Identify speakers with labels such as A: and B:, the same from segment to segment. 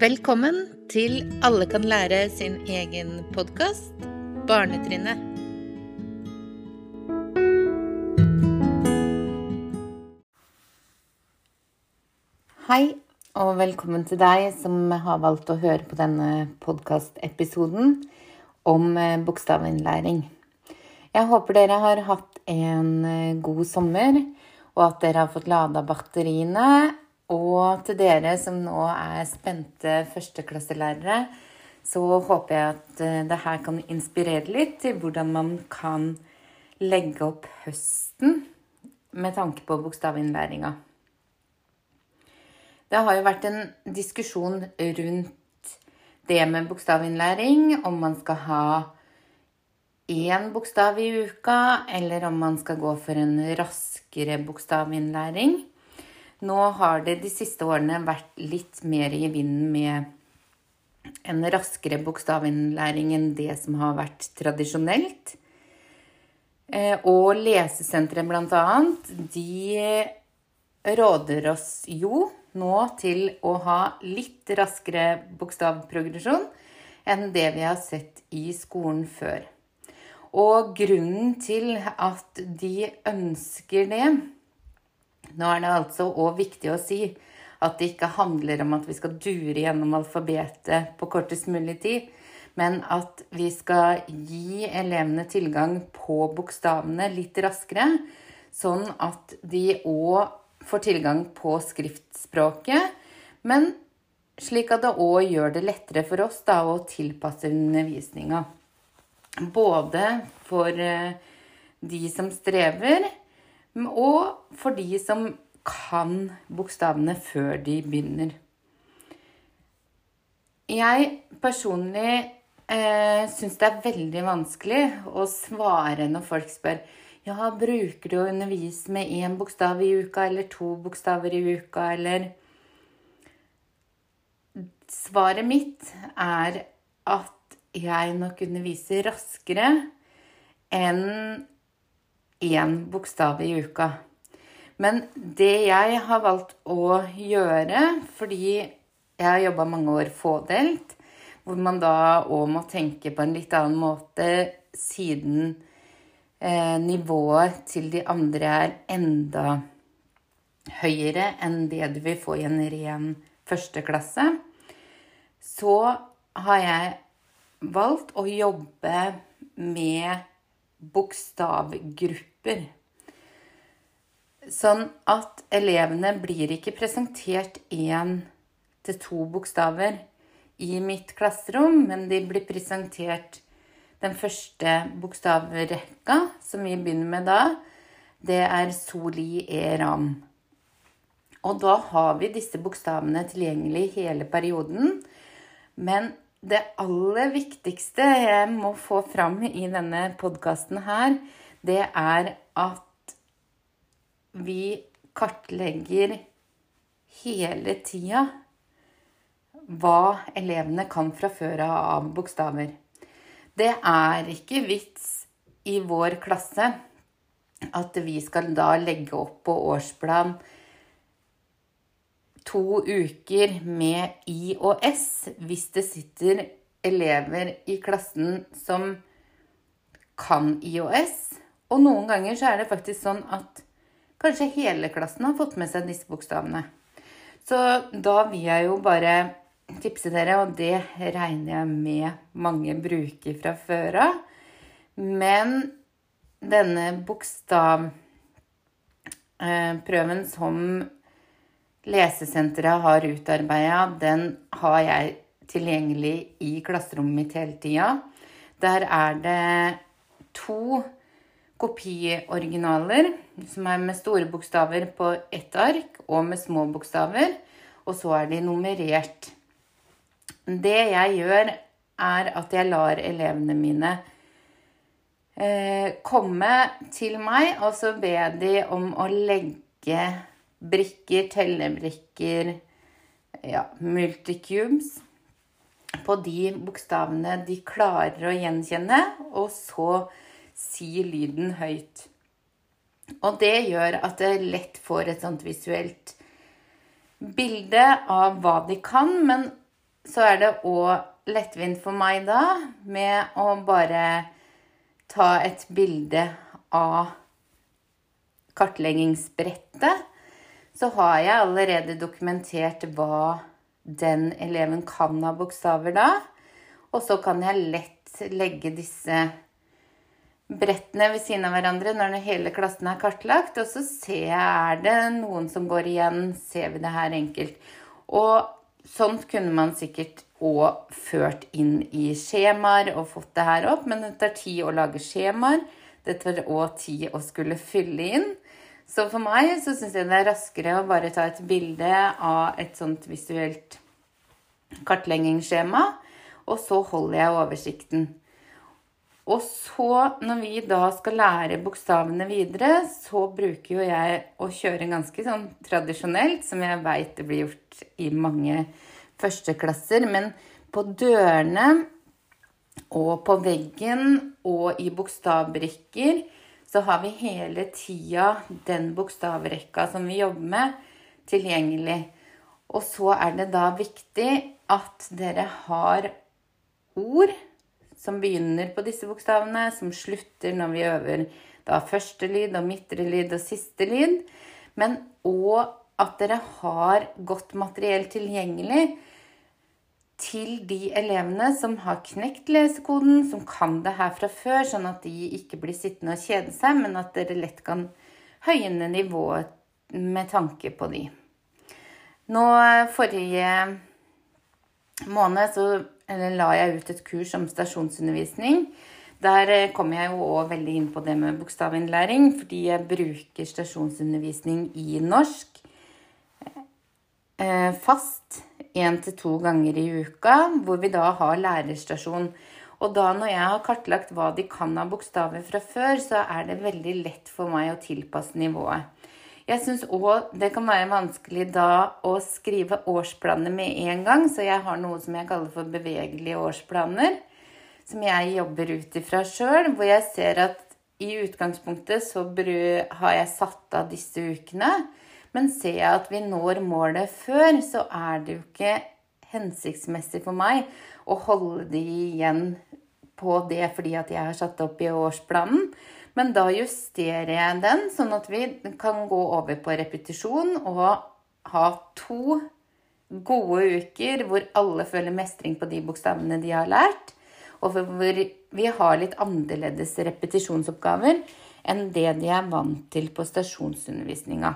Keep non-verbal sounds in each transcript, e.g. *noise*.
A: Velkommen til Alle kan lære sin egen podkast, Barnetrinnet. Hei, og velkommen til deg som har valgt å høre på denne podkastepisoden om eh, bokstavinnlæring. Jeg håper dere har hatt en eh, god sommer, og at dere har fått lada batteriene og til dere som nå er spente førsteklasselærere, så håper jeg at eh, det her kan inspirere litt til hvordan man kan legge opp høsten med tanke på bokstavinnlæringa. Det har jo vært en diskusjon rundt det med bokstavinnlæring, om man skal ha én bokstav i uka, eller om man skal gå for en raskere bokstavinnlæring. Nå har det de siste årene vært litt mer i vinden med en raskere bokstavinnlæring enn det som har vært tradisjonelt. Eh, og Lesesenteret bl.a. de råder oss jo nå til å ha litt raskere bokstavprogresjon enn det vi har sett i skolen før. Og grunnen til at de ønsker det, nå er det altså òg viktig å si at det ikke handler om at vi skal dure gjennom alfabetet på kortest mulig tid, men at vi skal gi elevene tilgang på bokstavene litt raskere, sånn at de òg får tilgang på skriftspråket, men slik at det òg gjør det lettere for oss da, å tilpasse undervisninga. Både for eh, de som strever, og for de som kan bokstavene før de begynner. Jeg personlig eh, syns det er veldig vanskelig å svare når folk spør ja, bruker du å undervise med én bokstav i uka eller to bokstaver i uka, eller Svaret mitt er at jeg nok underviser raskere enn én bokstav i uka. Men det jeg har valgt å gjøre, fordi jeg har jobba mange år fådelt, hvor man da òg må tenke på en litt annen måte siden eh, nivået til de andre er enda høyere enn det du vil få i en ren førsteklasse, så har jeg valgt å jobbe med bokstavgrupper. Sånn at elevene blir ikke presentert én til to bokstaver i mitt klasserom, men de blir presentert den første bokstavrekka, som vi begynner med da. Det er soli e ram. Og da har vi disse bokstavene tilgjengelig hele perioden. Men det aller viktigste jeg må få fram i denne podkasten her, det er at vi kartlegger hele tida hva elevene kan fra før av bokstaver. Det er ikke vits i vår klasse at vi skal da legge opp på årsplan to uker med I og S hvis det sitter elever i klassen som kan I og S. Og noen ganger så er det faktisk sånn at kanskje hele klassen har fått med seg disse bokstavene. Så da vil jeg jo bare tipse dere, og det regner jeg med mange bruker fra før av. Men denne bokstavprøven eh, som Lesesenteret har utarbeida, den har jeg tilgjengelig i klasserommet mitt hele tida. Der er det to kopioriginaler som er med store bokstaver på ett ark, og med små bokstaver. Og så er de nummerert. Det jeg gjør, er at jeg lar elevene mine eh, komme til meg, og så ber de om å legge brikker, tellebrikker, ja, multicubes på de bokstavene de klarer å gjenkjenne, og så si lyden høyt. Og det gjør at det lett får et sånt visuelt bilde av hva de kan, men så er det òg lettvint for meg da med å bare ta et bilde av kartleggingsbrettet. Så har jeg allerede dokumentert hva den eleven kan av bokstaver da. Og så kan jeg lett legge disse brettene ved siden av hverandre når hele klassen er kartlagt. Og så ser jeg er det noen som går igjen, ser vi det her enkelt. Og sånt kunne man sikkert òg ført inn i skjemaer og fått det her opp, men det tar tid å lage skjemaer. Det tar òg tid å skulle fylle inn. Så for meg så syns jeg det er raskere å bare ta et bilde av et sånt visuelt kartleggingsskjema, og så holder jeg oversikten. Og så, når vi da skal lære bokstavene videre, så bruker jo jeg å kjøre ganske sånn tradisjonelt, som jeg veit det blir gjort i mange førsteklasser. Men på dørene og på veggen og i bokstavbrikker så har vi hele tida den bokstavrekka som vi jobber med, tilgjengelig. Og så er det da viktig at dere har ord som begynner på disse bokstavene, som slutter når vi øver da første lyd og midtre lyd og siste lyd. Men òg at dere har godt materiell tilgjengelig til de elevene som har knekt lesekoden, som kan det her fra før, sånn at de ikke blir sittende og kjede seg, men at dere lett kan høyne nivået med tanke på de. Nå forrige måned så eller la jeg ut et kurs om stasjonsundervisning. Der kommer kom jeg jo òg veldig inn på det med bokstavinnlæring, fordi jeg bruker stasjonsundervisning i norsk eh, fast én til to ganger i uka, hvor vi da har lærerstasjon. Og da når jeg har kartlagt hva de kan av bokstaver fra før, så er det veldig lett for meg å tilpasse nivået. Jeg syns òg det kan være vanskelig da å skrive årsplaner med en gang, så jeg har noe som jeg kaller for bevegelige årsplaner, som jeg jobber ut ifra sjøl, hvor jeg ser at i utgangspunktet så har jeg satt av disse ukene, men ser jeg at vi når målet før, så er det jo ikke hensiktsmessig for meg å holde de igjen på det fordi at jeg har satt opp i årsplanen. Men da justerer jeg den, sånn at vi kan gå over på repetisjon og ha to gode uker hvor alle føler mestring på de bokstavene de har lært, og hvor vi har litt annerledes repetisjonsoppgaver enn det de er vant til på stasjonsundervisninga.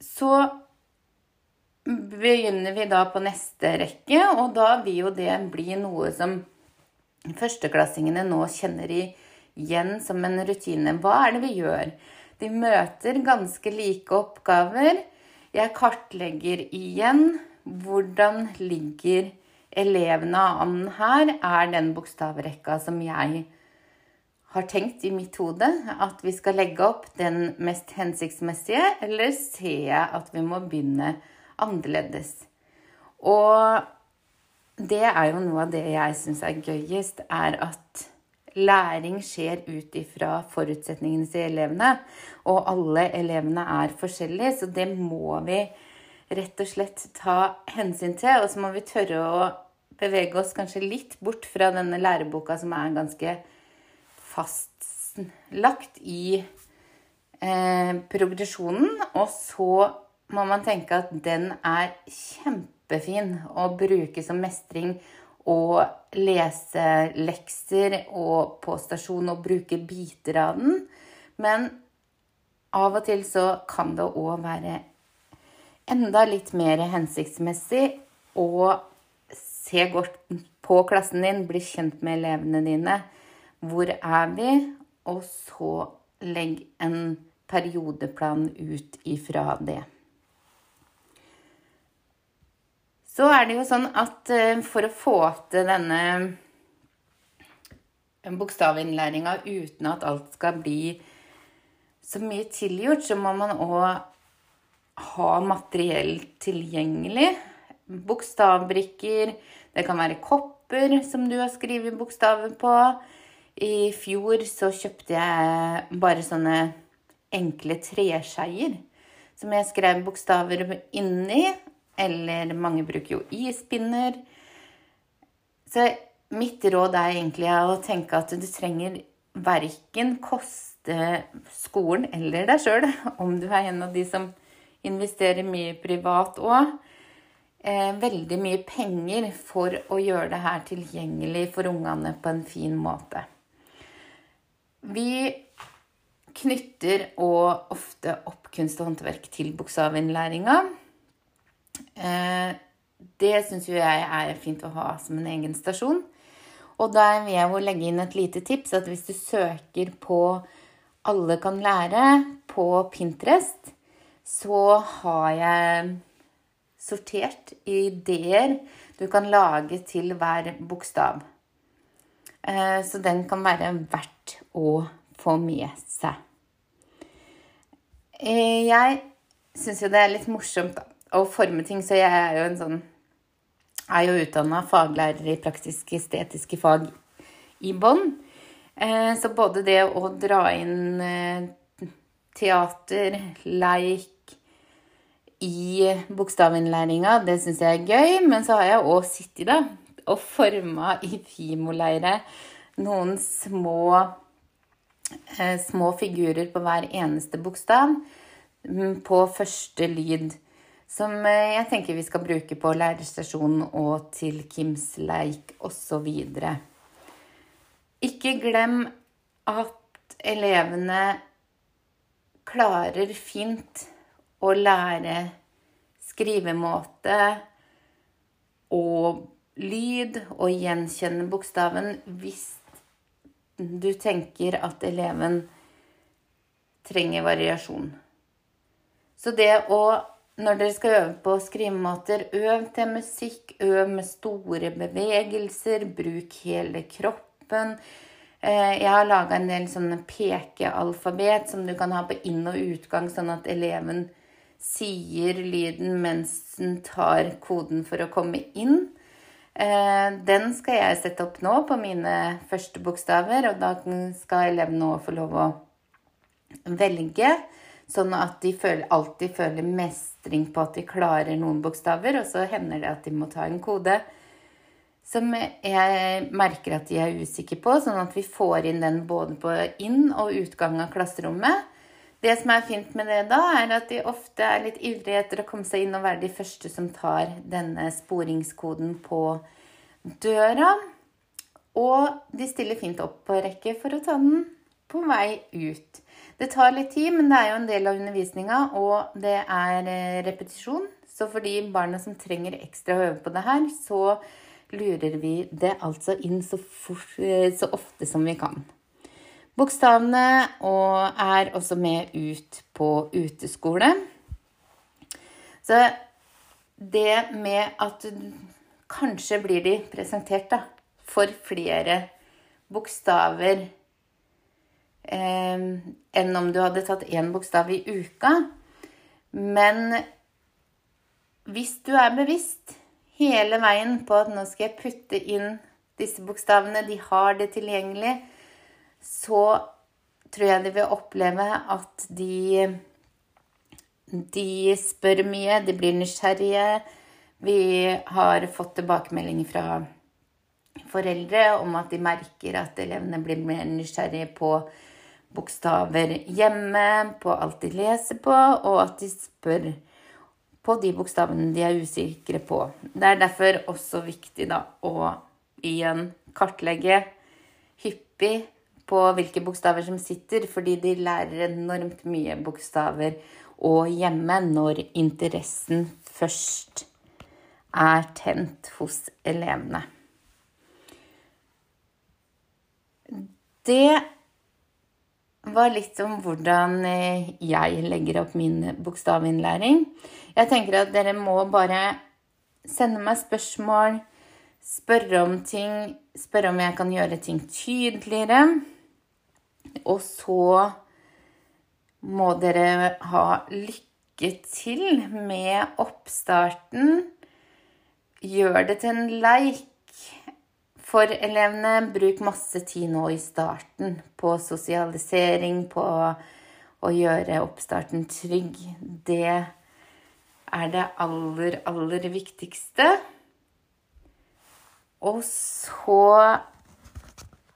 A: Så begynner vi da på neste rekke, og da vil jo det bli noe som førsteklassingene nå kjenner igjen som en rutine. Hva er det vi gjør? De møter ganske like oppgaver. Jeg kartlegger igjen hvordan ligger elevene an her. Er den bokstavrekka som jeg har tenkt i mitt hode at vi skal legge opp, den mest hensiktsmessige, eller ser jeg at vi må begynne annerledes? Og det er jo noe av det jeg syns er gøyest, er at læring skjer ut ifra forutsetningene til elevene. Og alle elevene er forskjellige, så det må vi rett og slett ta hensyn til. Og så må vi tørre å bevege oss kanskje litt bort fra denne læreboka som er ganske fastlagt i eh, progresjonen. Og så må man tenke at den er kjempe kjempefin å bruke som mestring og lese lekser og på stasjon og bruke biter av den. Men av og til så kan det òg være enda litt mer hensiktsmessig å se godt på klassen din, bli kjent med elevene dine. Hvor er vi? Og så legg en periodeplan ut ifra det. Så er det jo sånn at eh, for å få til denne bokstavinnlæringa uten at alt skal bli så mye tilgjort, så må man òg ha materiell tilgjengelig. Bokstavbrikker, det kan være kopper som du har skrevet bokstaver på. I fjor så kjøpte jeg bare sånne enkle treskeier som jeg skrev bokstaver inni. Eller mange bruker jo ispinner. Så mitt råd er egentlig å tenke at du trenger verken koste skolen eller deg sjøl, *laughs* om du er en av de som investerer mye privat òg, eh, veldig mye penger for å gjøre det her tilgjengelig for ungene på en fin måte. Vi knytter og ofte opp kunst og håndverk til bokstavinnlæringa. Eh, det syns jo jeg er fint å ha som en egen stasjon. Og der vil jeg jo legge inn et lite tips at hvis du søker på 'Alle kan lære' på Pinterest, så har jeg sortert ideer du kan lage til hver bokstav. Eh, så den kan være verdt å få med seg. Eh, jeg syns jo det er litt morsomt å forme ting, så jeg er jo en sånn er jo utdanna faglærer i praktisk-estetiske fag i bånn. Eh, så både det å dra inn eh, teater, leik i bokstavinnlæringa, det syns jeg er gøy. Men så har jeg òg sittet da og forma i Fimo-leire noen små, eh, små figurer på hver eneste bokstav mm, på første lyd. Som eh, jeg tenker vi skal bruke på lærerstasjonen og til Kims leik osv. Ikke glem at elevene klarer fint å lære skrivemåte og lyd og gjenkjenne bokstaven hvis du tenker at eleven trenger variasjon. Så det å når dere skal øve på skrivemåter, øv til musikk, øv med store bevegelser, bruk hele kroppen. Eh, jeg har laga en del sånne pekealfabet som du kan ha på inn- og utgang, sånn at eleven sier lyden mens den tar koden for å komme inn. Eh, den skal jeg sette opp nå på mine første bokstaver, og da skal eleven nå få lov å velge. Sånn at de føler, alltid føler mestring på at de klarer noen bokstaver, og så hender det at de må ta en kode som jeg merker at de er usikre på, sånn at vi får inn den både på inn- og utgang av klasserommet. Det som er fint med det da, er at de ofte er litt ivrige etter å komme seg inn og være de første som tar denne sporingskoden på døra. Og de stiller fint opp på rekke for å ta den på vei ut. Det tar litt tid, men det er jo en del av undervisninga, og det er eh, repetisjon. Så for de barna som trenger ekstra å øve på det her, så lurer vi det altså inn så, fort, eh, så ofte som vi kan. Bokstavene er også med ut på uteskole. Så det med at kanskje blir de presentert da, for flere bokstaver eh, enn om du hadde tatt én bokstav i uka. Men hvis du er bevisst hele veien på at nå skal jeg putte inn disse bokstavene, de har det tilgjengelig, så tror jeg de vil oppleve at de de spør mye, de blir nysgjerrige. Vi har fått tilbakemeldinger fra foreldre om at de merker at elevene blir mer nysgjerrige på bokstaver hjemme, på alt de leser på, og at de spør på de bokstavene de er usikre på. Det er derfor også viktig da, å igjen kartlegge hyppig på hvilke bokstaver som sitter, fordi de lærer enormt mye bokstaver og hjemme når interessen først er tent hos elevene. Det var litt om hvordan eh, jeg legger opp min bokstavinnlæring. Jeg tenker at dere må bare sende meg spørsmål, spørre om ting, spørre om jeg kan gjøre ting tydeligere. Og så må dere ha lykke til med oppstarten. Gjør det til en leik. For elevene, bruk masse tid nå i starten på sosialisering, på å gjøre oppstarten trygg. Det er det aller, aller viktigste. Og så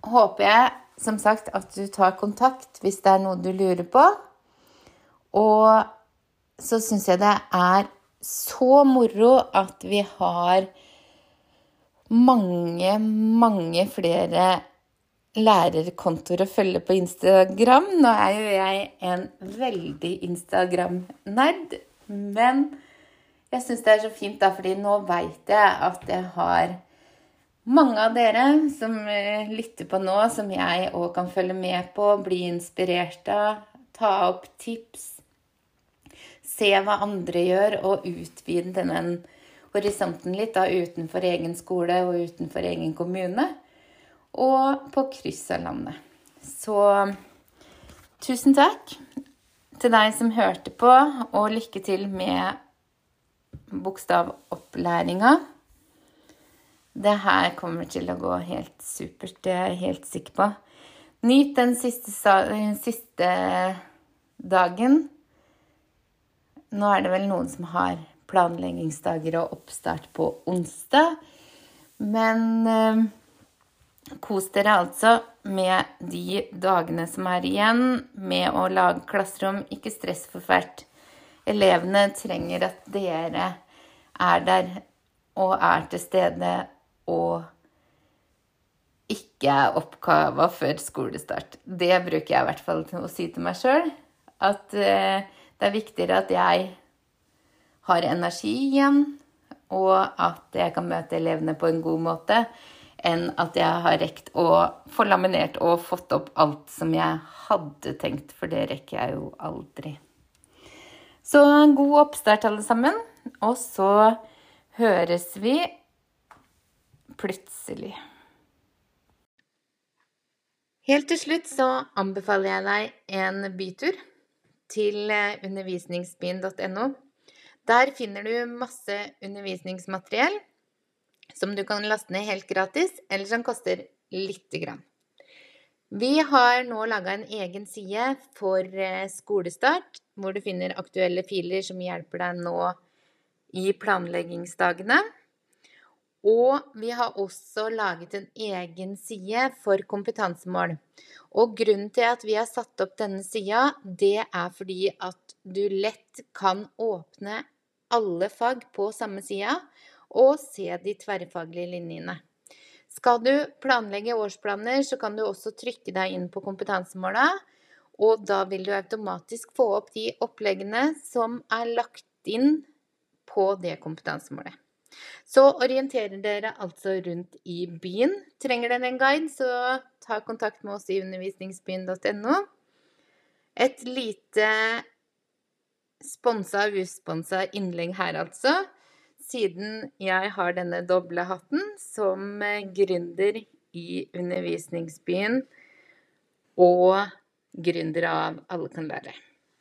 A: håper jeg som sagt at du tar kontakt hvis det er noe du lurer på. Og så syns jeg det er så moro at vi har mange, mange flere lærerkontoer å følge på Instagram. Nå er jo jeg en veldig Instagram-nerd, men jeg syns det er så fint, da, fordi nå veit jeg at jeg har mange av dere som eh, lytter på nå, som jeg òg kan følge med på, bli inspirert av, ta opp tips, se hva andre gjør, og utvide denne horisonten litt da, utenfor egen skole og utenfor egen kommune. Og på kryss av landet. Så tusen takk til deg som hørte på, og lykke til med bokstavopplæringa. Det her kommer til å gå helt supert, det er jeg helt sikker på. Nyt den siste, siste dagen. Nå er det vel noen som har planleggingsdager og oppstart på onsdag. Men eh, kos dere altså med de dagene som er igjen, med å lage klasserom. Ikke stress for fælt. Elevene trenger at dere er der og er til stede og ikke er oppgava før skolestart. Det bruker jeg i hvert fall til å si til meg sjøl. At eh, det er viktigere at jeg har energi igjen, og at jeg kan møte elevene på en god måte, enn at jeg har rekt å få laminert og fått opp alt som jeg hadde tenkt, for det rekker jeg jo aldri. Så god oppstart, alle sammen. Og så høres vi plutselig. Helt til slutt så anbefaler jeg deg en bytur til eh, undervisningsbyen.no. Der finner du masse undervisningsmateriell som du kan laste ned helt gratis, eller som koster lite grann. Vi har nå laga en egen side for eh, skolestart, hvor du finner aktuelle filer som hjelper deg nå i planleggingsdagene. Og vi har også laget en egen side for kompetansemål. Og grunnen til at vi har satt opp denne sida, det er fordi at du lett kan åpne alle fag på samme sida og se de tverrfaglige linjene. Skal du planlegge årsplaner, så kan du også trykke deg inn på kompetansemåla. Og da vil du automatisk få opp de oppleggene som er lagt inn på det kompetansemålet. Så orienterer dere altså rundt i byen. Trenger dere en guide, så ta kontakt med oss i undervisningsbyen.no. Et lite sponsa og usponsa innlegg her, altså. Siden jeg har denne doble hatten som gründer i undervisningsbyen og gründer av Alle kan lære.